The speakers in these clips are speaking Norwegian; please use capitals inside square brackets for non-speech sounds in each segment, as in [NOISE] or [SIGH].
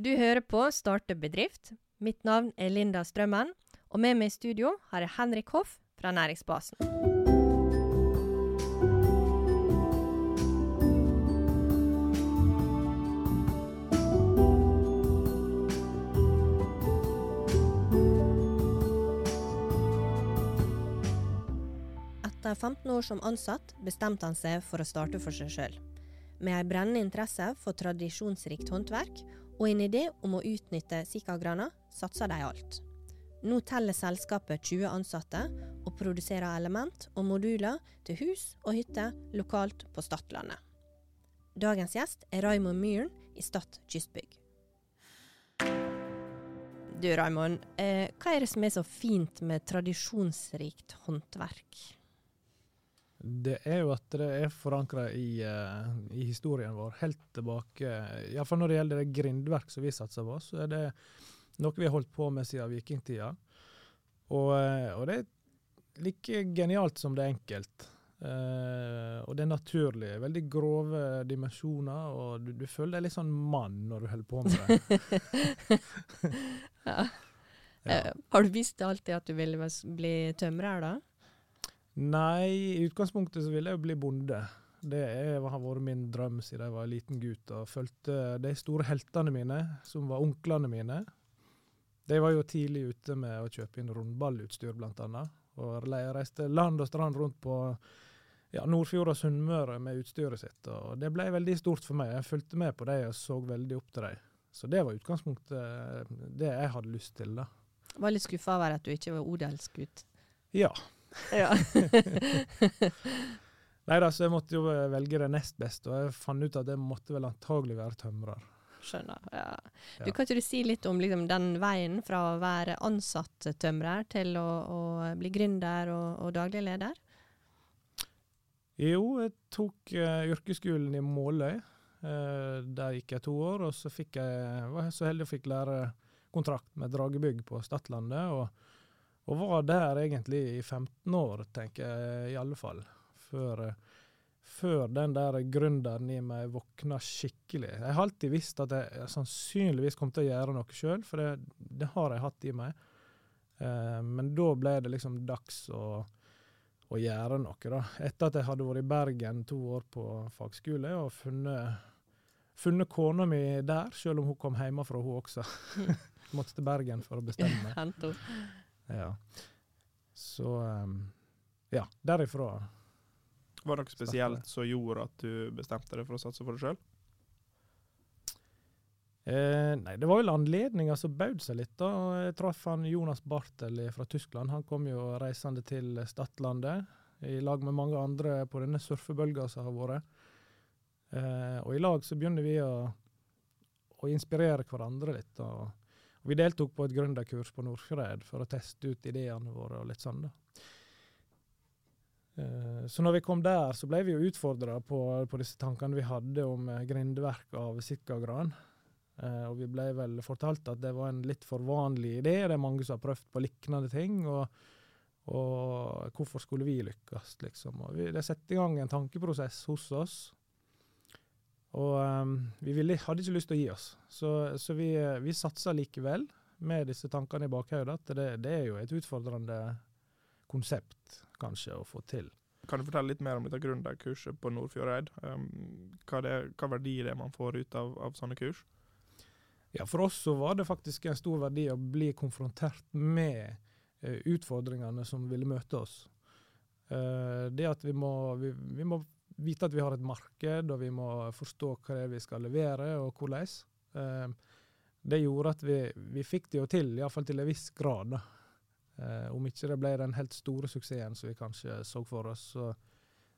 Du hører på Starte bedrift. Mitt navn er Linda Strømmen, og med meg i studio har jeg Henrik Hoff fra Næringsbasen. Etter 15 år som ansatt bestemte han seg for å starte for seg sjøl. Med ei brennende interesse for tradisjonsrikt håndverk og en idé om å utnytte Sikagrana satser de alt. Nå teller selskapet 20 ansatte og produserer element og moduler til hus og hytter lokalt på Stadlandet. Dagens gjest er Raymond Myhren i Stad kystbygg. Du Raymond, eh, hva er det som er så fint med tradisjonsrikt håndverk? Det er jo at det er forankra i, uh, i, historien vår helt tilbake Iallfall når det gjelder det grindverk som vi satser på, så er det noe vi har holdt på med siden vikingtida. Og, uh, og det er like genialt som det er enkelt. Uh, og det er naturlig. Veldig grove dimensjoner, og du, du føler deg litt sånn mann når du holder på med det. [LAUGHS] ja. [LAUGHS] ja. har du visst alltid at du ville bli tømrer, da? Nei, i utgangspunktet så ville jeg jo bli bonde. Det er, har vært min drøm siden jeg var liten gutt. og fulgte de store heltene mine, som var onklene mine. De var jo tidlig ute med å kjøpe inn rundballutstyr, blant annet. Og reiste land og strand rundt på ja, Nordfjord og Sunnmøre med utstyret sitt. og Det ble veldig stort for meg. Jeg fulgte med på dem og så veldig opp til dem. Så det var utgangspunktet det jeg hadde lyst til. da. Var litt skuffa over at du ikke var odelsgutt? Ja, ja. [LAUGHS] Nei da, så jeg måtte jo velge det nest beste, og jeg fant ut at det måtte vel antagelig være tømrer. Skjønner. ja. Du, kan ikke du si litt om liksom, den veien fra å være ansatt tømrer til å, å bli gründer og, og, daglig leder? Jo, jeg tok uh, yrkesskolen i Måløy. Uh, der gikk jeg to år, og så fikk jeg, var jeg så heldig å fikk lære kontrakt med Dragebygg på Stadlandet. og og var der egentlig i 15 år, tenker jeg i alle fall. Før, før den der gründeren i meg våkna skikkelig. Jeg har alltid visst at jeg sannsynligvis kom til å gjøre noe sjøl, for det, det, har jeg hatt i meg. Eh, men da ble det liksom dags å, å, gjøre noe, da. Etter at jeg hadde vært i Bergen to år på fagskole og funnet funnet kona mi der, selv om hun kom hjemmefra, hun også. [LAUGHS] Måtte til Bergen for å bestemme. Ja. Så um, ja, derifra. Var det noe spesielt som gjorde at du bestemte deg for å satse for deg sjøl? Eh, nei, det var vel anledninga som bød seg litt. da. Jeg traff han Jonas Bartel fra Tyskland. Han kom jo reisende til Stadlandet i lag med mange andre på denne surfebølga som har vært. Eh, og i lag så begynner vi å, å inspirere hverandre litt. og vi deltok på et gründerkurs på Nordfjord for å teste ut ideene våre og litt sånn. da. Eh, så når vi kom der, så ble vi jo utfordra på, på, disse tankene vi hadde om eh, grindverk av sikkagran. Eh, og vi ble vel fortalt at det var en litt for vanlig idé. Det er mange som har prøvd på liknende ting. Og, og hvorfor skulle vi lykkes, liksom. Og vi, det setter i gang en tankeprosess hos oss og um, vi ville, hadde ikke lyst til å gi oss, så, så vi, vi satsa likevel med disse tankene i bakhodet. At det, det, er jo et utfordrende konsept, kanskje, å få til. Kan du fortelle litt mer om dette gründerkurset på Nordfjordeid? Um, hva, det, hva verdi det man får ut av, av, sånne kurs? Ja, For oss så var det faktisk en stor verdi å bli konfrontert med uh, utfordringene som ville møte oss. Uh, det at vi må, vi, vi må vite at vi har et marked, og vi må forstå hva det er vi skal levere, og hvordan. Eh, det gjorde at vi, vi fikk det jo til, iallfall til en viss grad. da. Eh, om ikke det ble den helt store suksessen som vi kanskje så for oss, så,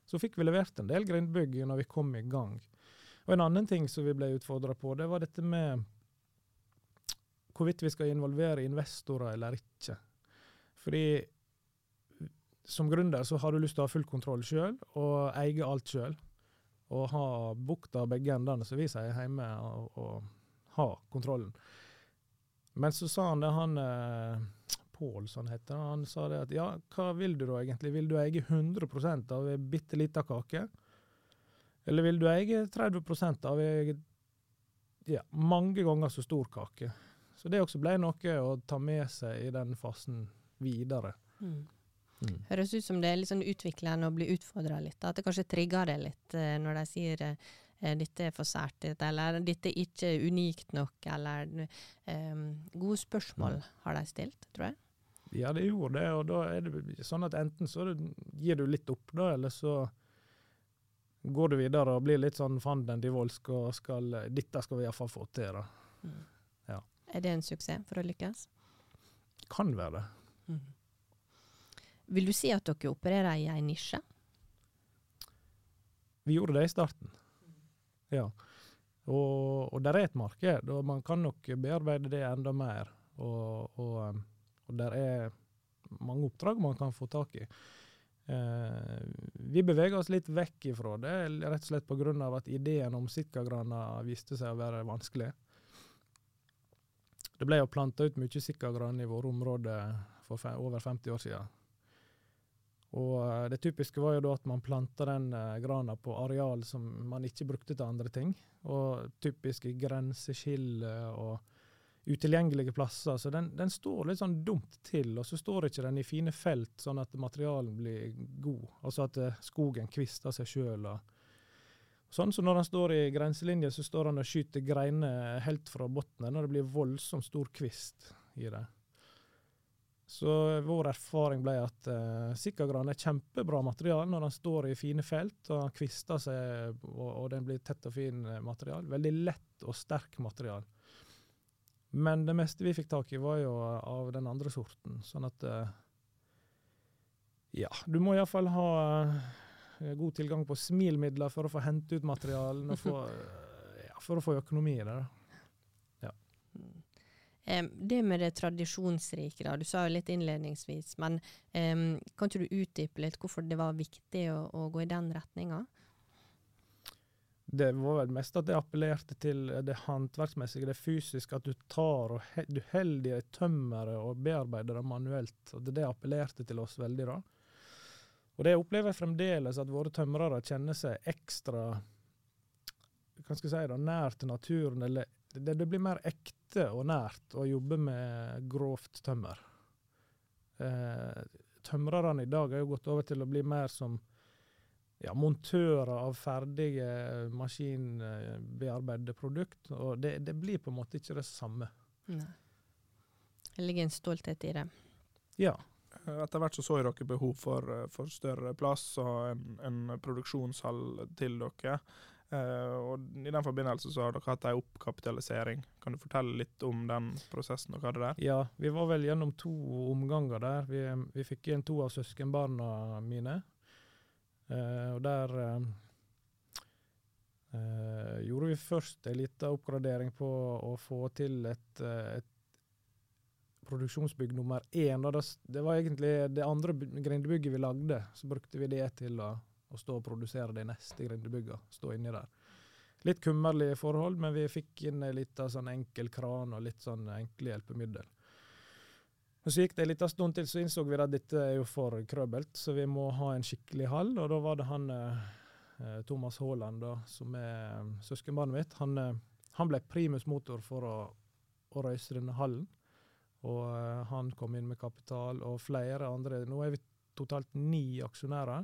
så fikk vi levert en del grindbygg når vi kom i gang. Og En annen ting som vi ble utfordra på, det var dette med hvorvidt vi skal involvere investorer eller ikke. Fordi som gründer så har du lyst til å ha full kontroll sjøl, og eie alt sjøl. Og ha bukta begge endene, som vi sier hjemme, og, og ha kontrollen. Men så sa han det, han eh, Pål, som han heter, han sa det at ja, hva vil du da egentlig? Vil du eie 100% av ei bitte lita kake? Eller vil du eie 30% av ei ja, mange ganger så stor kake. Så det også ble noe å ta med seg i den fasen videre. Mm. Mm. Høres ut som det er litt sånn utviklende å bli utfordra litt. At det kanskje trigger det litt eh, når de sier eh, dette er for sært, eller dette er ikke unikt nok, eller um, Gode spørsmål har de stilt, tror jeg. Ja, det gjorde det, og da er det sånn at enten så gir du litt opp, da, eller så går du videre og blir litt sånn fanden til voldsk og skal Dette skal vi iallfall få til, da. Mm. Ja. Er det en suksess for å lykkes? Kan være det. Mm. Vil du si at dere opererer i en nisje? Vi gjorde det i starten. Ja. Og, og der er et marked, og man kan nok bearbeide det enda mer. Og, og, um, og der er mange oppdrag man kan få tak i. Eh, vi beveger oss litt vekk ifra det, rett og slett pga. at ideen om sikkagrana viste seg å være vanskelig. Det ble jo planta ut mye sikkagran i våre områder for over 50 år siden. Og eh, det typiske var jo da at man planta den eh, grana på areal som man ikke brukte til andre ting. Og typiske grenseskiller og utilgjengelige plasser. Så den, den, står litt sånn dumt til, og så står ikke den i fine felt, sånn at materialen blir god. Altså at eh, skogen kvister seg sjøl. Sånn, så når den står i grenselinja, så står den og skyter greiner helt fra bunnen, og det blir voldsomt stor kvist i det. Så vår erfaring ble at uh, sikkagran er kjempebra material når den står i fine felt og kvister seg, og, og den blir tett og fin material. Veldig lett og sterk material. Men det meste vi fikk tak i, var jo av den andre sorten. Sånn at uh, Ja, du må iallfall ha uh, god tilgang på smilmidler for å få hente ut materialen, og uh, [LAUGHS] ja, for å få økonomi i det. Ja. Det med det tradisjonsrike, da, du sa jo litt innledningsvis, men um, kan ikke du utdype litt hvorfor det var viktig å, å gå i den retninga? det var vel mest at det appellerte til det håndverksmessige, det fysiske. At du tar og he, du holder i tømmeret og bearbeider det manuelt. det, det appellerte til oss veldig. da. Og det opplever jeg fremdeles, at våre tømrere kjenner seg ekstra hva skal jeg si da, nær til naturen. eller det, det, blir mer ekte og nært å jobbe med grovt tømmer. Eh, tømrerne i dag har jo gått over til å bli mer som ja, montører av ferdige maskinbearbeidede produkt. Og det, det, blir på en måte ikke det samme. Nei. Det ligger en stolthet i det. Ja. Etter hvert så så dere behov for, for større plass og en, en produksjonshall til dere. Uh, og I den forbindelse så har dere hatt en oppkapitalisering. Kan du fortelle litt om den prosessen dere hadde der? Ja, vi var vel gjennom to omganger der. Vi, vi fikk inn to av søskenbarna mine. Uh, og der uh, uh, gjorde vi først en liten oppgradering på å få til et, et produksjonsbygg nummer én. Det, det, var egentlig det andre grindebygget vi lagde. Så brukte vi det til å, å stå og produsere de neste grindebygga. Stå inni der. Litt kummerlige forhold, men vi fikk inn en lita sånn enkel kran og litt sånn enkle hjelpemiddel. Og Så gikk det en liten stund til, så innså vi at dette er jo for krøbelt, så vi må ha en skikkelig hall. Og da var det han eh, Thomas Haaland, som er um, søskenbarnet mitt, han, eh, han, ble primus motor for å, å røyse denne hallen. Og eh, han kom inn med kapital, og flere andre. Nå er vi totalt ni aksjonærer.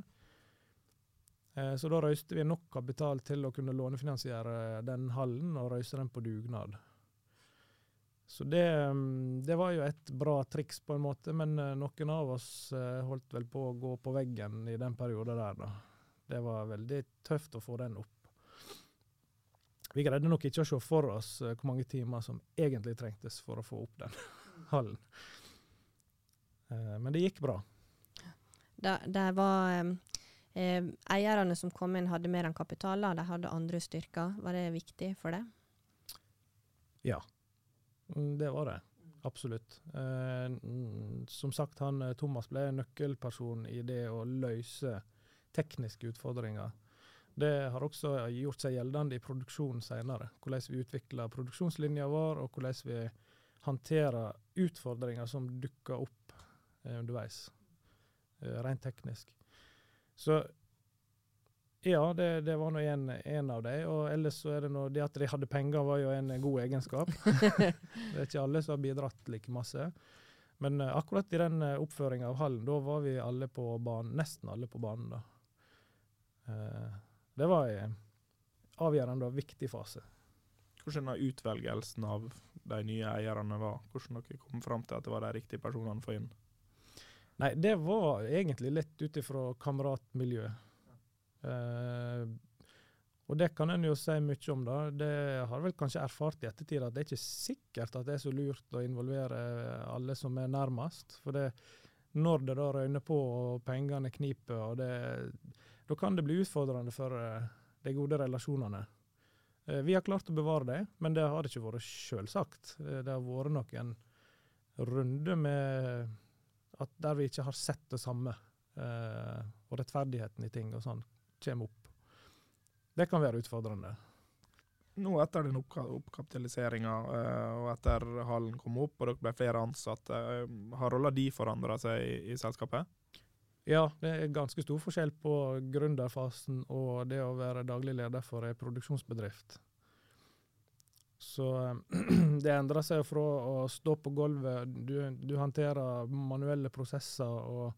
Eh, så da røyste vi nok kapital til å kunne lånefinansiere den hallen og røyse den på dugnad. Så det, mm, det, var jo et bra triks, på en måte, men eh, noen av oss eh, holdt vel på å gå på veggen i den perioden der, da. Det var veldig tøft å få den opp. Vi greide nok ikke å se for oss eh, hvor mange timer som egentlig trengtes for å få opp den [LAUGHS] hallen. Men det gikk bra. Det, det var eh, Eierne som kom inn, hadde mer enn kapital, de hadde andre styrker. Var det viktig for det? Ja, Mm, det var det. Absolutt. Eh, som sagt, han, eh, Thomas ble nøkkelperson i det å løse tekniske utfordringer. Det har også gjort seg gjeldende i produksjonen senere. Hvordan vi utvikler produksjonslinja vår, og hvordan vi håndterer utfordringer som dukker opp eh, underveis. Eh, rent teknisk. Så Ja, det, det var nå en, en av dem. Og ellers så er det noe, det at de hadde penger, var jo en god egenskap. [LAUGHS] det er ikke alle som har bidratt like masse. Men uh, akkurat i den uh, oppføringa av hallen, da var vi alle på banen, nesten alle på banen. da. Uh, det var en avgjørende og viktig fase. Hvordan har utvelgelsen av de nye eierne var? Hvordan dere kom fram til at det var de riktige personene for inn? Nei, det var egentlig litt ut ifra kameratmiljø. Uh, og det kan en jo si mye om, da. Det har vel kanskje erfart i ettertid at det er ikke sikkert at det er så lurt å involvere alle som er nærmest. For det, når det da røyner på og pengene kniper, og det, da kan det bli utfordrende for uh, de gode relasjonene. Uh, vi har klart å bevare det, men det har ikke vært selvsagt. Det, det har vært noen runder med at der vi ikke har sett det samme, eh, og rettferdigheten i ting og sånn, kommer opp. Det kan være utfordrende. Nå etter den oppka oppkapitaliseringa uh, og etter hallen kom opp og dere ble flere ansatte, uh, har rolla de forandra seg i, i, selskapet? Ja, det er ganske stor forskjell på gründerfasen og det å være daglig leder for en produksjonsbedrift. Så [CLEARS THROAT] det endrer seg fra å stå på gulvet, du, du håndterer manuelle prosesser og,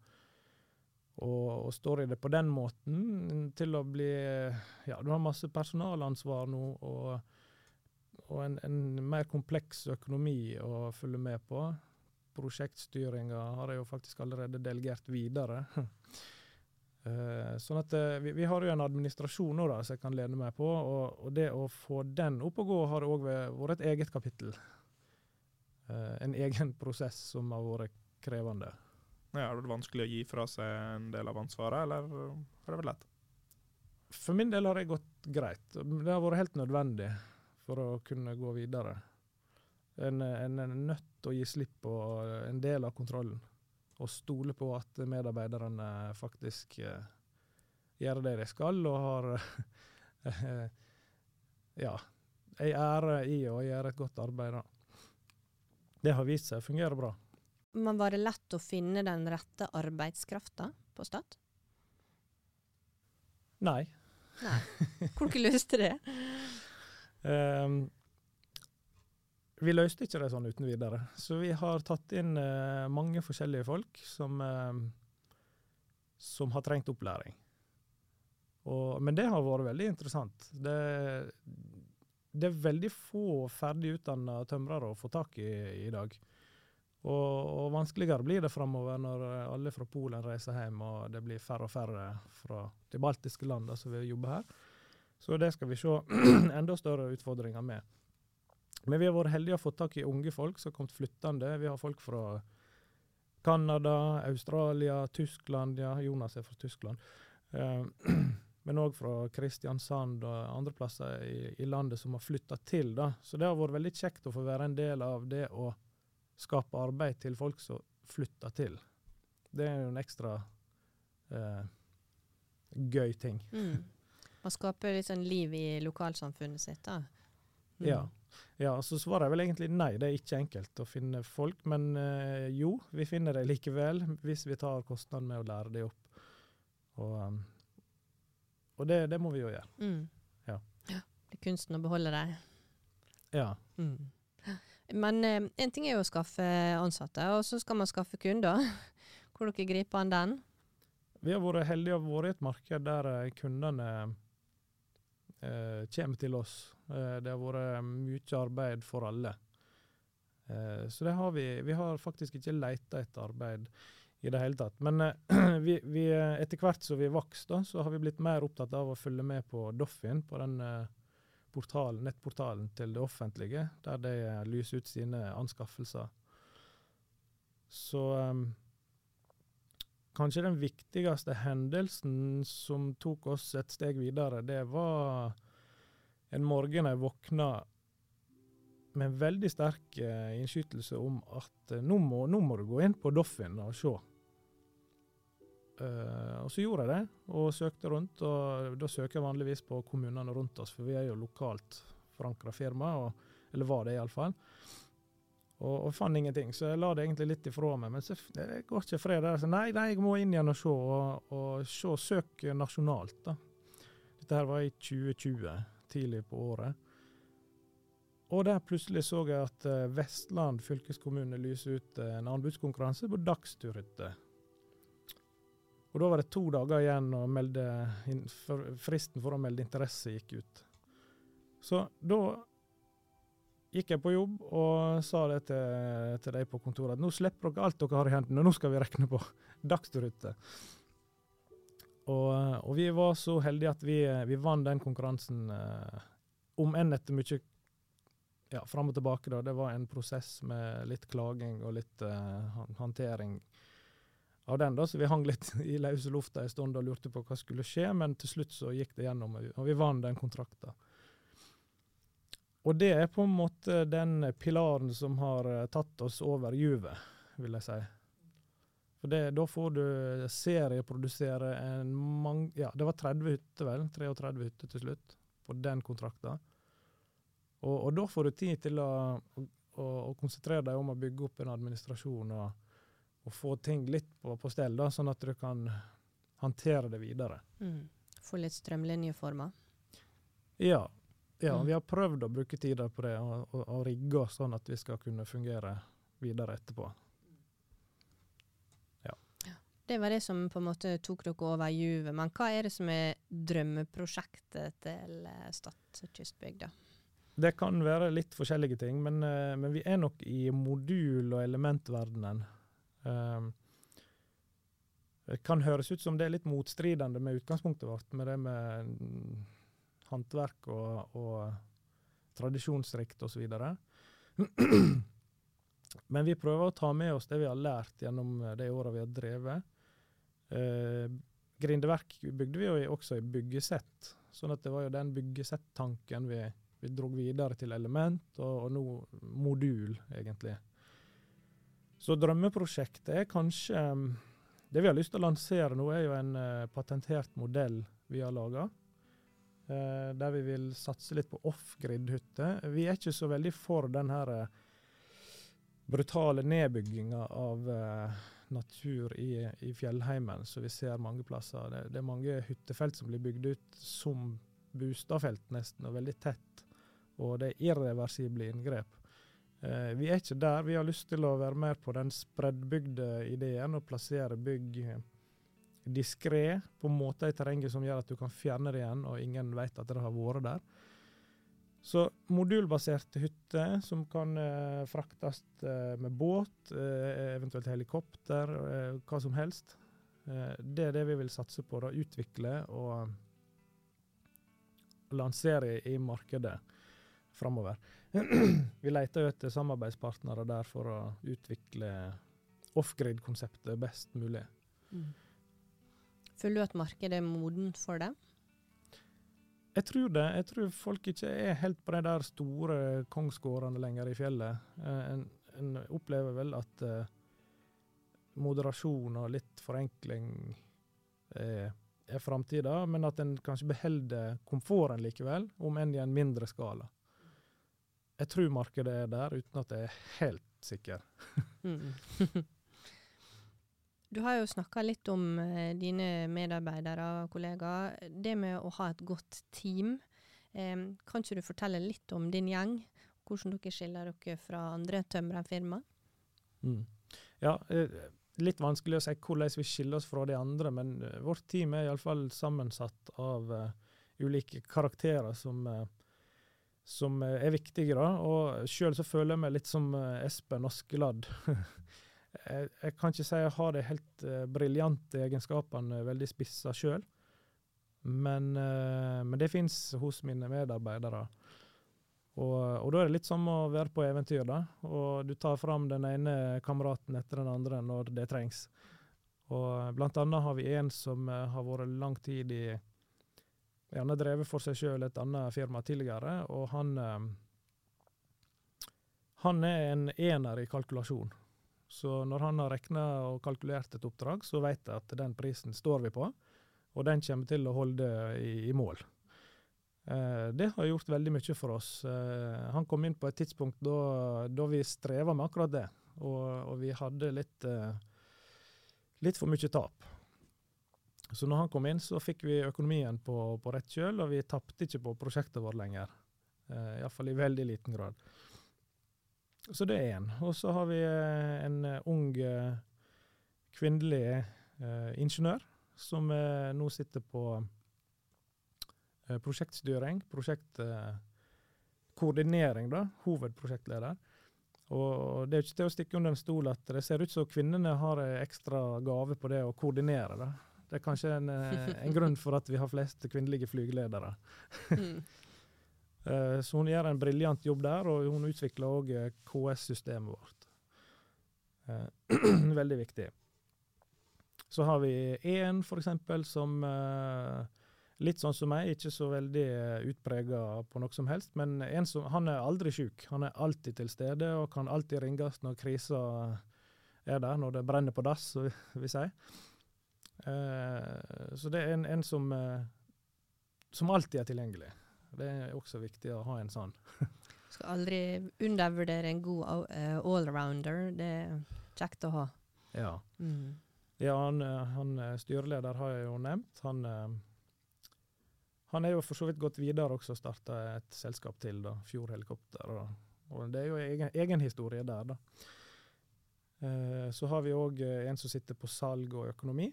og, og, står i det på den måten, til å bli Ja, du har masse personalansvar nå og, og en, en, mer kompleks økonomi å følge med på. Prosjektstyringa har jeg jo faktisk allerede delegert videre. [LAUGHS] Uh, sånn at uh, vi, vi, har jo en administrasjon nå da, som jeg kan lene meg på, og, og det å få den opp og gå har òg vært et eget kapittel. Uh, en egen [LAUGHS] prosess som har vært krevende. Ja, er det vanskelig å gi fra seg en del av ansvaret, eller har det vært lett? For min del har det gått greit. Det har vært helt nødvendig for å kunne gå videre. En, en er nødt til å gi slipp på en del av kontrollen og stole på at medarbeiderne faktisk uh, gjør det de skal, og har [LAUGHS] ja, ei ære i å gjøre et godt arbeid. Da. Det har vist seg å fungere bra. Men Var det lett å finne den rette arbeidskrafta på Stad? Nei. Nei. Hvordan løste det? um, [LAUGHS] vi løste ikke det sånn uten videre. Så vi har tatt inn eh, mange forskjellige folk som, eh, som har trengt opplæring. Og, men det har vært veldig interessant. Det, det er veldig få ferdig utdanna tømrere å få tak i i dag. Og, og vanskeligere blir det framover når alle fra Polen reiser hjem, og det blir færre og færre fra de baltiske landene som vil jobbe her. Så det skal vi se [CLEARS THROAT] enda større utfordringer med. Men vi har vært heldige og fått tak i unge folk som har kommet flyttende. Vi har folk fra Canada, Australia, Tyskland. Ja, Jonas er fra Tyskland. Uh, [CLEARS THROAT] men òg fra Kristiansand og andre plasser i, i landet som har flytta til. Da. Så det har vært veldig kjekt å få være en del av det å skape arbeid til folk som flytter til. Det er jo en ekstra uh, gøy ting. Mm. Man skaper litt sånn liv i lokalsamfunnet sitt, da. Mm. Ja. Ja, så svarer jeg vel egentlig nei, det er ikke enkelt å finne folk. Men eh, jo, vi finner det likevel, hvis vi tar kostnaden med å lære det opp. Og, um, og det, det, må vi jo gjøre. Mm. Ja. ja. Det er kunsten å beholde dem. Ja. Mm. Men eh, en ting er jo å skaffe ansatte, og så skal man skaffe kunder. [LAUGHS] Hvor dere griper an den? Vi har vært heldige og vært i et marked der eh, kundene eh, kommer til oss. Eh, det har vært mye arbeid for alle. Eh, så det har vi. Vi har faktisk ikke leita etter arbeid i det hele tatt. Men eh, [CLEARS THROAT] vi, vi, etter hvert som vi vokste, så har vi blitt mer opptatt av å følge med på Doffin, på den portalen, nettportalen til det offentlige, der de lyser ut sine anskaffelser. Så um, kanskje den viktigste hendelsen som tok oss et steg videre, det var en morgen jeg våkna med en veldig sterk uh, innskytelse om at uh, nå, må, nå, må, du gå inn på Doffin og se. Uh, og så gjorde jeg det, og søkte rundt. og Da søker jeg vanligvis på kommunene rundt oss, for vi er jo lokalt forankra firma, og, eller var det iallfall. Og, og fant ingenting, så jeg la det egentlig litt ifra meg. Men så, det går ikke fred der. Så nei, nei, jeg må inn igjen og se, og, og se, søk nasjonalt, da. Dette her var i 2020, tidlig på året. Og der plutselig så jeg at eh, Vestland fylkeskommune lyser ut eh, en anbudskonkurranse på dagsturhytte. Og da var det to dager igjen, og melde fristen for å melde interesse gikk ut. Så da gikk jeg på jobb og sa det til, til de på kontoret at nå slipper dere alt dere har i hendene, nå skal vi regne på dagsruter. Og, og, vi var så heldige at vi, vi vant den konkurransen, eh, om enn etter mye ja, fram og tilbake. da. Det var en prosess med litt klaging og litt eh, håndtering av den. da, Så vi hang litt i løse lufta en stund og lurte på hva skulle skje, men til slutt så gikk det gjennom, og vi vant den kontrakten. Og det er på en måte den pilaren som har uh, tatt oss over juvet, vil jeg si. For det, Da får du serieprodusere en mange Ja, det var 30 hytter, vel? 33 hytter til slutt, på den kontrakten. Og, og, da får du tid til å, å, å, konsentrere deg om å bygge opp en administrasjon og, og få ting litt på, på stell, da, sånn at du kan håndtere det videre. Mm. Få litt strømlinjeformer? Ja. Ja mm. Vi har prøvd å bruke tida på det og, og, og rigge oss sånn at vi skal kunne fungere videre etterpå. Ja. Det var det som på en måte tok dere over juvet. Men hva er det som er drømmeprosjektet til eh, Stad kystbygda? Det kan være litt forskjellige ting, men, uh, men vi er nok i modul- og elementverdenen. Um, det kan høres ut som det er litt motstridende med utgangspunktet vårt, med det med håndverk og, og tradisjonsrikt osv. Men vi prøver å ta med oss det vi har lært gjennom de åra vi har drevet. Eh, grindeverk bygde vi jo også i byggesett, sånn at det var jo den byggesett-tanken vi vi dro videre til element, og, og nå modul, egentlig. Så drømmeprosjektet er kanskje um, Det vi har lyst til å lansere nå, er jo en uh, patentert modell vi har laga. Eh, der vi vil satse litt på off-grid-hytter. Vi er ikke så veldig for den her uh, brutale nedbygginga av natur i, i, fjellheimen, som vi ser mange plasser. Det, det, er mange hyttefelt som blir bygd ut som bostadfelt, nesten, og veldig tett og det er irreversible inngrep. Eh, vi er ikke der. Vi har lyst til å være mer på den spreddbygde ideen og plassere bygg diskré på måter i terrenget som gjør at du kan fjerne det igjen, og ingen vet at det har vært der. Så modulbaserte hytter som kan eh, fraktes eh, med båt, eh, eventuelt helikopter, eh, hva som helst. Eh, det er det vi vil satse på. Da, utvikle og lansere i, markedet framover. [CLEARS THROAT] Vi leter jo etter samarbeidspartnere der for å utvikle off-grid-konseptet best mulig. Mm. Føler du at markedet er modent for det? Jeg tror det. Jeg tror folk ikke er helt på de der store kongsgårdene lenger i fjellet. Eh, en, en opplever vel at uh, moderasjon og litt forenkling er, er framtida, men at en kanskje beholder komforten likevel, om enn i en mindre skala. Jeg tror markedet er der, uten at jeg er helt sikker. mm. [LAUGHS] Du har jo snakka litt om eh, dine medarbeidere og kollegaer. Det med å ha et godt team. Eh, kan ikke du fortelle litt om din gjeng? Hvordan dere skiller dere fra andre tømrerfirma? Mm. Ja, eh, litt vanskelig å si hvordan vi skiller oss fra de andre, men uh, vårt team er iallfall sammensatt av uh, ulike karakterer som uh, som eh, er viktige. da, og Sjøl så føler jeg meg litt som eh, Espen Askeladd. [LAUGHS] jeg, kan ikke si jeg har de helt uh, briljante egenskapene veldig spissa sjøl, men, uh, men, det fins hos mine medarbeidere. Og, og, da er det litt som å være på eventyr, da. Og du tar fram den ene kameraten etter den andre når det trengs. Og blant annet har vi en som uh, har vært lang tid i han har drevet for seg sjøl et annet firma tidligere, og han eh, Han er en ener i kalkulasjon. Så når han har regna og kalkulert et oppdrag, så vet jeg at den prisen står vi på, og den kommer til å holde i, i mål. Eh, det har gjort veldig mye for oss. Eh, han kom inn på et tidspunkt da, da vi streva med akkurat det, og, og vi hadde litt, eh, litt for mye tap. Så når han kom inn, så fikk vi økonomien på, på rett kjøl, og vi tapte ikke på prosjektet vårt lenger. Uh, Iallfall i veldig liten grad. Så det er én. Og så har vi uh, en uh, ung kvinnelig ingeniør som nå sitter på prosjektstyring, prosjektkoordinering, da, hovedprosjektleder. Og Det er ikke til å stikke under en stol at det ser ut som kvinnene har ekstra gave på det å koordinere. da. Det er kanskje en, eh, en grunn for at vi har flest kvinnelige flygeledere. [LAUGHS] Eh, så hun gjør en briljant jobb der, og hun utvikler òg eh, KS-systemet vårt. [CLEARS THROAT] Veldig viktig. Så har vi én, f.eks., som litt sånn som meg, ikke så veldig utprega på noe som helst, men som, han er aldri sjuk. Han er alltid til stede og kan alltid ringes når krisa er der, når det brenner på dass, [LAUGHS] vil vi si. Eh, så det er en, en som, eh, som alltid er tilgjengelig. Det er også viktig å ha en sånn. [LAUGHS] Skal aldri undervurdere en god uh, allrounder. Det er kjekt å ha. Ja. Mm. ja han, han, styreleder har jeg jo nevnt. Han, han er jo for så vidt gått videre også og starta et selskap til, da, Fjord Helikopter. Og, og det er jo egen, egen historie der, da. så har vi òg en som sitter på salg og økonomi.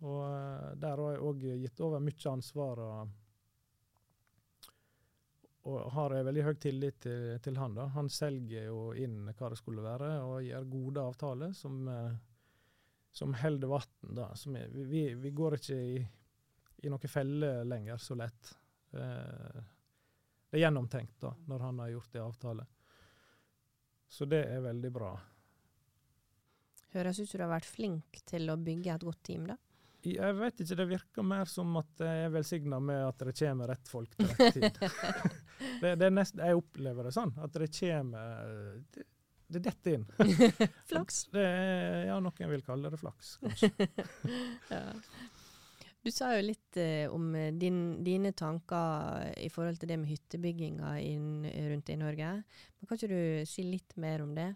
Og eh, der har jeg òg gitt over mye ansvar. og og har jeg veldig høy tillit til, til, han. da. Han selger jo inn hva det skulle være, og gjør gode avtaler som, eh, som holder vann. Vi, vi, går ikke i, i noen feller lenger så lett. Eh, det er gjennomtenkt da, når han har gjort det avtale. Så det er veldig bra. Høres ut som du har vært flink til å bygge et godt team, da? Jeg vet ikke, det virker mer som at jeg er velsigna med at det kommer rett folk til rett tid. [LAUGHS] det, det, nest, jeg opplever det sånn, at det kommer Det, det detter inn. [LAUGHS] flaks? Det er, ja, noen vil kalle det flaks, kanskje. [LAUGHS] ja. Du sa jo litt eh, om din, dine tanker i forhold til det med hyttebygginga rundt i Norge. Men kan ikke du si litt mer om det?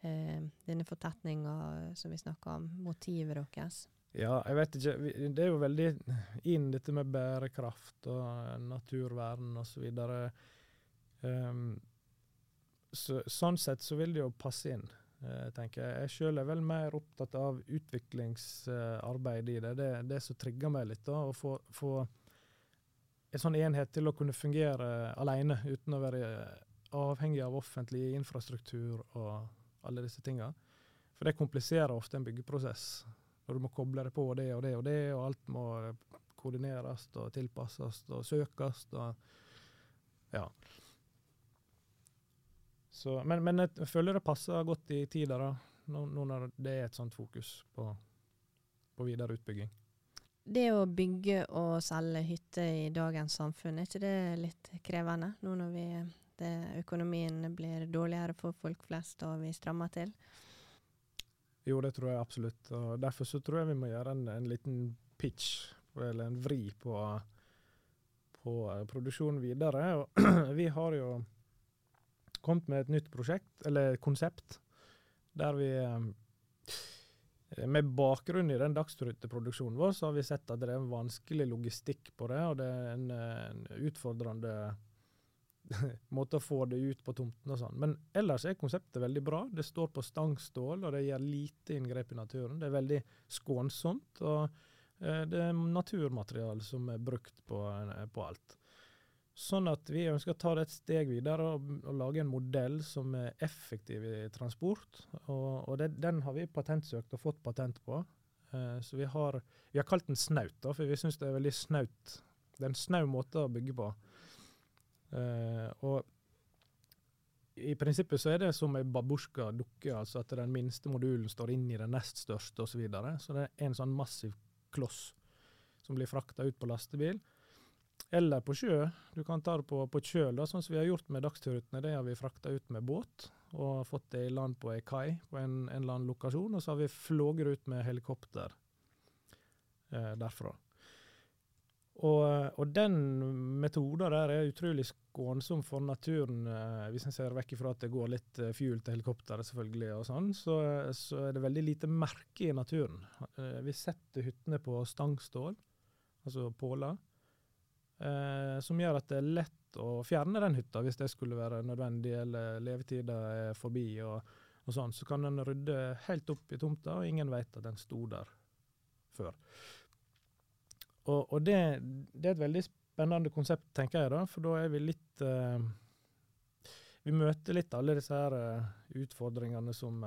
Eh, denne fortetninga som vi snakka om, motivet deres? Ja, jeg vet ikke. Det er jo veldig inn dette med bærekraft og naturvern osv. Så um, så, sånn sett så vil det jo passe inn, uh, tenker jeg. Jeg sjøl er vel mer opptatt av utviklingsarbeid i det. Det er det som trigger meg litt. da, Å få, få en sånn enhet til å kunne fungere alene, uten å være avhengig av offentlig infrastruktur og alle disse tinga. For det kompliserer ofte en byggeprosess. Når du må koble det på det og det og det, og alt må koordineres og tilpasses og søkes. Og, ja. Så, men, men, jeg føler det passer godt i tida, da, nå, når det er et sånt fokus på, på videre utbygging. Det å bygge og selge hytter i dagens samfunn, er ikke det litt krevende? Nå når vi, det, økonomien blir dårligere for folk flest og vi strammer til? Jo, det tror jeg absolutt. og Derfor så tror jeg vi må gjøre en, en liten pitch, eller en vri, på, på uh, produksjonen videre. Og [CLEARS THROAT] vi har jo kommet med et nytt prosjekt, eller konsept, der vi um, med bakgrunn i den dagsruteproduksjonen vår, så har vi sett at det er en vanskelig logistikk på det, og det er en, en utfordrende [LAUGHS] måte å få det ut på tomten og sånn. Men ellers er konseptet veldig bra. Det står på stangstål, og det gjør lite inngrep i naturen. Det er veldig skånsomt, og eh, det er naturmateriale som er brukt på, eh, på, alt. Sånn at vi ønsker å ta det et steg videre og, og lage en modell som er effektiv i transport. Og, og det, den har vi patentsøkt og fått patent på. Uh, så vi har, vi har kalt den snaut, da, for vi syns det er veldig snaut. Det er en snau måte å bygge på. Uh, og i prinsippet så er det som ei babusjka-dukke, altså at den minste modulen står inn i den nest største osv. Så, videre. så det er en sånn massiv kloss som blir frakta ut på lastebil. Eller på sjø. Du kan ta det på, på kjøl, da, sånn som vi har gjort med dagsturrutene. Det har vi frakta ut med båt og fått det i land på ei kai på en, en, eller annen lokasjon. Og så har vi flåget ut med helikopter eh, derfra. Og, og, den metoden der er utrolig skånsom for naturen, eh, hvis en ser vekk ifra at det går litt eh, fuel til helikopteret, selvfølgelig, og sånn, så, så, er det veldig lite merke i naturen. Eh, vi setter hyttene på stangstål, altså påler, eh, som gjør at det er lett å fjerne den hytta hvis det skulle være nødvendig eller levetida er forbi. og, og sånn, Så kan den rydde helt opp i tomta, og ingen vet at den sto der før. Og, og det, det, er et veldig spennende konsept, tenker jeg, da, for da er vi litt eh, Vi møter litt alle disse her uh, utfordringene som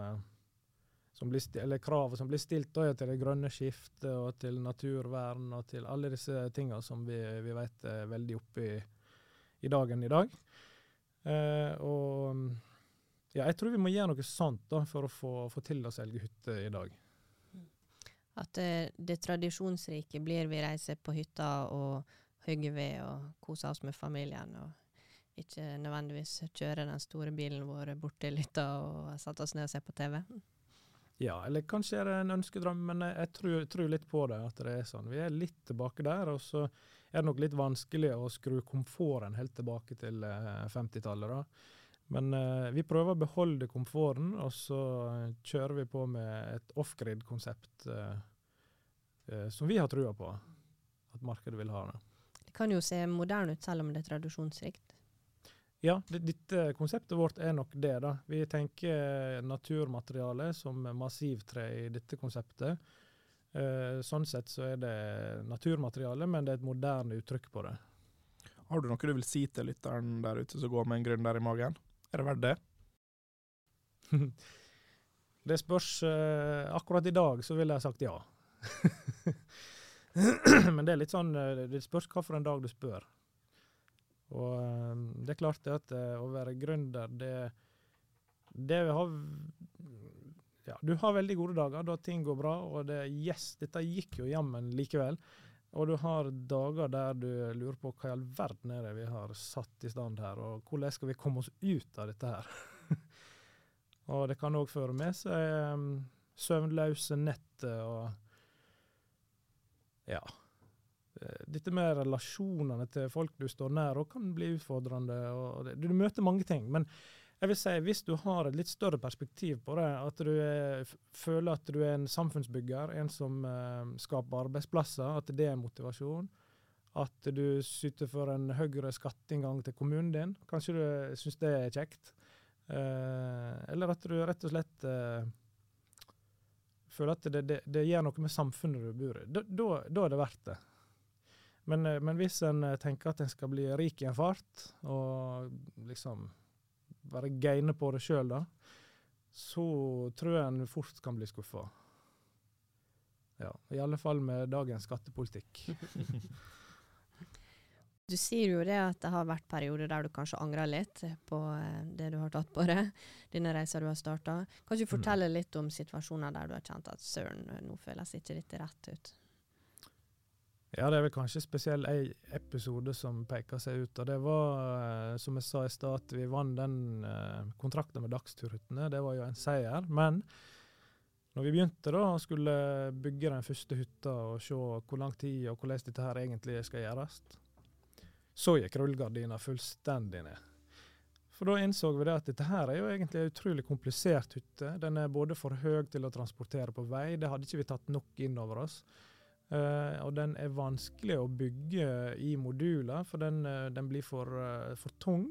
uh, eller kravene som blir stilt da, til det grønne skiftet og til naturvern og til alle disse tingene som vi, vi vet er veldig oppe i, i dagen i dag. Eh, og ja, jeg tror vi må gjøre noe sånt da, for å få, få til å selge hytte i dag. At det, det tradisjonsrike blir vi reiser på hytta og hogger ved og koser oss med familien. og ikke nødvendigvis kjøre den store bilen vår bort til hytta og sette oss ned og se på TV. Ja, eller kanskje er det en ønskedrøm, men jeg, jeg tror, tror, litt på det. at det er sånn. Vi er litt tilbake der, og så er det nok litt vanskelig å skru komforten helt tilbake til eh, 50-tallet. da. Men eh, vi prøver å beholde komforten, og så kjører vi på med et off-grid-konsept eh, eh som vi har trua på at markedet vil ha. Det kan jo se moderne ut selv om det er tradisjonsrikt. Ja, dette konseptet vårt er nok det. da. Vi tenker naturmateriale som massivtre i dette konseptet. Eh, sånn sett så er det naturmateriale, men det er et moderne uttrykk på det. Har du noe du vil si til lytteren der ute som går med en gründer i magen? Er det verdt det? [LAUGHS] det spørs eh, Akkurat i dag så ville jeg sagt ja. [LAUGHS] men det er litt sånn eh, Det spørs hvilken dag du spør. Og um, det er klart at uh, å være gründer, det, det har ja, Du har veldig gode dager da ting går bra, og det yes, dette gikk jo jammen likevel. Og du har dager der du lurer på hva i all verden er det vi har satt i stand her, og hvordan skal vi komme oss ut av dette her? [LAUGHS] og det kan òg føre med seg um, søvnløse netter og Ja. Eh, dette med relasjonene til folk du står nær, og kan bli utfordrende. Det, du møter mange ting. Men jeg vil si, hvis du har et litt større perspektiv på det, at du er, føler at du er en samfunnsbygger, en som uh, skaper arbeidsplasser, at det er motivasjon. At du syter for en høyere skatteinngang til kommunen din. Kanskje du syns det er kjekt. Uh, eller at du rett og slett uh, føler at det, det, det, gjør noe med samfunnet du bor i. Da, da, da er det verdt det. Men, eh, men, hvis en eh, tenker at en skal bli rik i en fart, og liksom være gaine på det sjøl, da, så tror jeg en fort kan bli skuffa. Ja, I alle fall med dagens skattepolitikk. [LAUGHS] du sier jo det at det har vært perioder der du kanskje angrer litt på eh, det du har tatt på deg, denne reisa du har starta. Kan du mm. fortelle litt om situasjoner der du har kjent at søren, nå føles ikke dette rett ut? Ja, det er vel kanskje spesielt en episode som peker seg ut. og Det var, eh, som jeg sa i stad, at vi vant den eh, kontrakten med Dagsturhyttene. Det var jo en seier. Men når vi begynte da, og skulle bygge den første hytta og se hvor lang tid og hvordan dette her egentlig skal gjøres, så gikk rullegardina fullstendig ned. For da innså vi det at dette her er jo egentlig en utrolig komplisert hytte. Den er både for høy til å transportere på vei, det hadde ikke vi tatt nok inn over oss. Uh, og den er vanskelig å bygge i moduler, for den, uh, den blir for, uh, for, tung.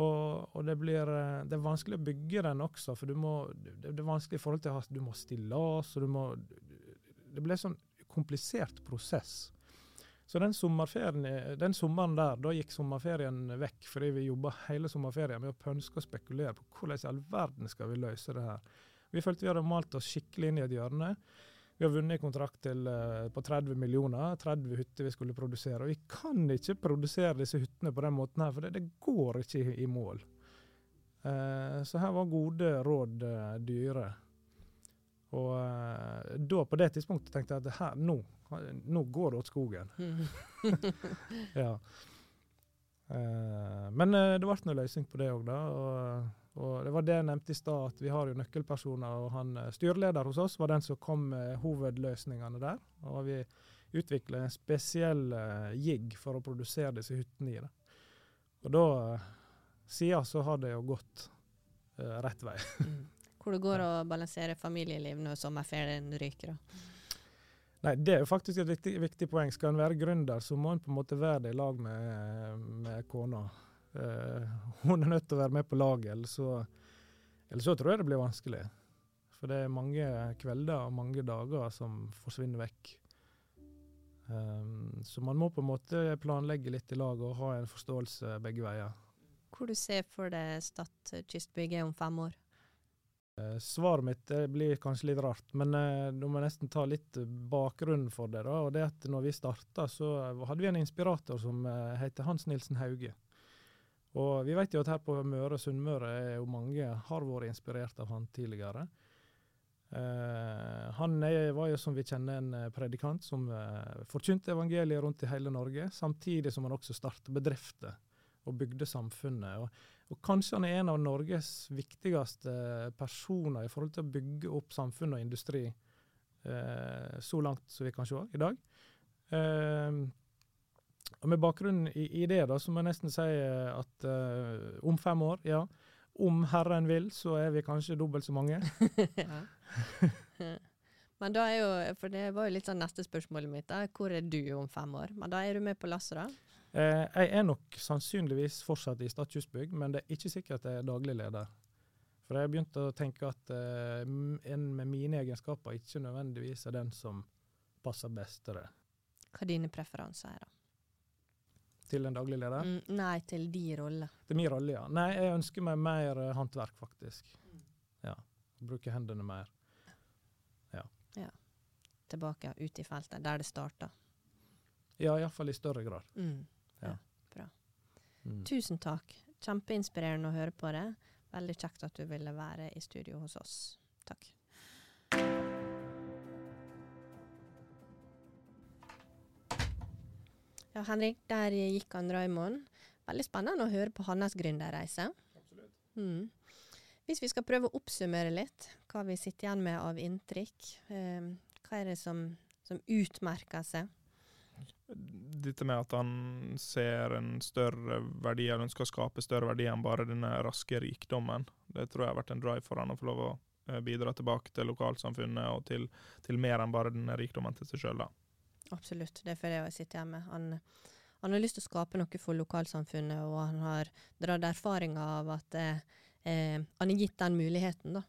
Og, og det, blir, det, er vanskelig å bygge den også, for må, det, er vanskelig i forhold til at du må stille oss, og du må Det blir en sånn komplisert prosess. Så den, den sommeren der, da gikk sommerferien vekk, fordi vi jobba hele sommerferien med å pønske og spekulere på hvordan i all verden skal vi løse det her. Vi følte vi hadde malt oss skikkelig inn i et hjørne. Vi har vunnet kontrakt til, uh, på 30 millioner, 30 hytter vi skulle produsere. Og vi kan ikke produsere disse hyttene på den måten her, for det, det går ikke i, i mål. Uh, så her var gode råd uh, dyre. Og da, på det tidspunktet, tenkte jeg at her, nå, nå går det åt skogen. [LAUGHS] ja. men det ble noe løsning på det òg, da. og og Det var det jeg nevnte i stad, at vi har jo nøkkelpersoner. og han eh, Styreleder hos oss var den som kom med hovedløsningene der. Og vi utviklet en spesiell uh, jigg for å produsere disse hyttene i. det. Og da uh, Siden så har det jo gått uh, rett vei. [LAUGHS] mm. Hvor det går å balansere familieliv når sommerferien ryker? da? Nei, Det er jo faktisk et viktig, viktig poeng. Skal en være gründer, så må en på en måte være det i lag med, med kona. Eh, hun er nødt til å være med på laget, ellers så, ellers så tror jeg det blir vanskelig. For det er mange kvelder og mange dager som forsvinner vekk. Um, så man må på en måte planlegge litt i lag og ha en forståelse begge veier. Hvor du ser for deg Stad kystbygget om fem år? Eh, svaret mitt det blir kanskje litt rart, men eh, nå må nesten ta litt bakgrunnen for det. da, og det at når vi starta, så hadde vi en inspirator som eh, heter Hans Nilsen Hauge. Og vi vet jo at her på Møre og Sunnmøre er jo mange har vært inspirert av han tidligere. Uh, han er, var jo som vi kjenner en eh, predikant som uh, forkynte evangeliet rundt i hele Norge, samtidig som han også startet bedrifter og bygde samfunnet. Og, og, kanskje han er en av Norges viktigste personer i forhold til å bygge opp samfunn og industri uh, så langt som vi kan se i dag. Eh, og Med bakgrunn i, i, det da, så må jeg nesten si at uh, om fem år, ja, om Herren vil, så er vi kanskje dobbelt så mange. [LAUGHS] [LAUGHS] Men da er jo, for det var jo litt sånn neste spørsmålet mitt, da. hvor er du om fem år? Men da er du med på lasset, da? Eh, jeg er nok sannsynligvis fortsatt i Stad kystbygg, men det er ikke sikkert at jeg er daglig leder. For jeg har begynt å tenke at eh, en med mine egenskaper ikke nødvendigvis er den som passer best til det. Hva er dine preferanser er, da? Til en daglig leder? Mm, nei, til de rolle. Til min rolle, ja. Nei, jeg ønsker meg mer uh, håndverk, faktisk. Mm. Ja. Bruke hendene mer. Ja. ja. Tilbake ut i feltet, der det starta. Ja, iallfall i større grad. Mm. Ja. ja. Bra. Mm. Tusen takk. Kjempeinspirerende å høre på det. Veldig kjekt at du ville være i studio hos oss. Takk. Ja, Henrik, der gikk han Raymond. Veldig spennende å høre på hans gründerreise. Mm. Hvis vi skal prøve å oppsummere litt hva vi sitter igjen med av inntrykk, eh, hva er det som, som utmerker seg? Dette med at han ser en større verdi, eller ønsker å skape større verdi enn bare denne raske rikdommen. Det tror jeg har vært en drive for han å få lov å eh, bidra tilbake til lokalsamfunnet og til, til mer enn bare denne rikdommen til seg sjøl. Absolutt. Det er for det jeg sitter hjemme. Han, han, har lyst til å skape noe for lokalsamfunnet, og han har dratt erfaringer av at eh, eh, han er gitt den muligheten, da.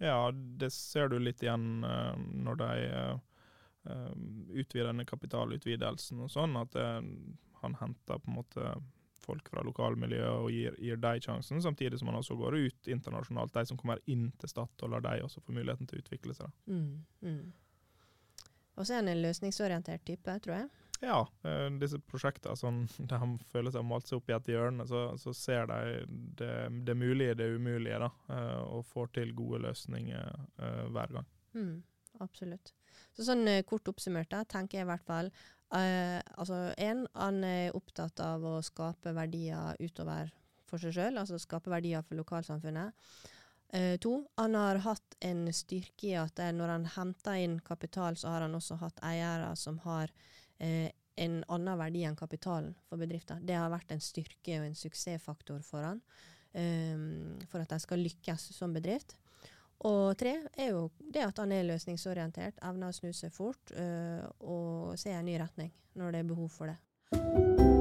Ja, det ser du litt igjen uh, når de uh, utvider denne kapitalutvidelsen og sånn, at uh, han henter på en måte folk fra lokalmiljøet og gir, gir dem sjansen, samtidig som han også går ut internasjonalt, de som kommer inn til Statoil, lar de også få muligheten til å utvikle seg. Mm, mm. Og så er han en løsningsorientert type, tror jeg. Ja, uh, disse prosjektene [LAUGHS] der han føler seg malt seg opp i et hjørne, så, så ser de det, det, mulige, det umulige, da, uh, og får til gode løsninger uh, hver gang. Mm, absolutt. Så sånn kort oppsummert, da, tenker jeg i hvert fall altså en, han er opptatt av å skape verdier utover for seg sjøl, altså skape verdier for lokalsamfunnet. Uh, to, han har hatt en styrke i at når han henter inn kapital, så har han også hatt eiere som har uh, en annen verdi enn kapitalen for bedrifter. Det har vært en styrke og en suksessfaktor for han, um, for at de skal lykkes som bedrift. Og tre er jo det at han er løsningsorientert, evner å snu seg fort uh, og se en ny retning når det er behov for det.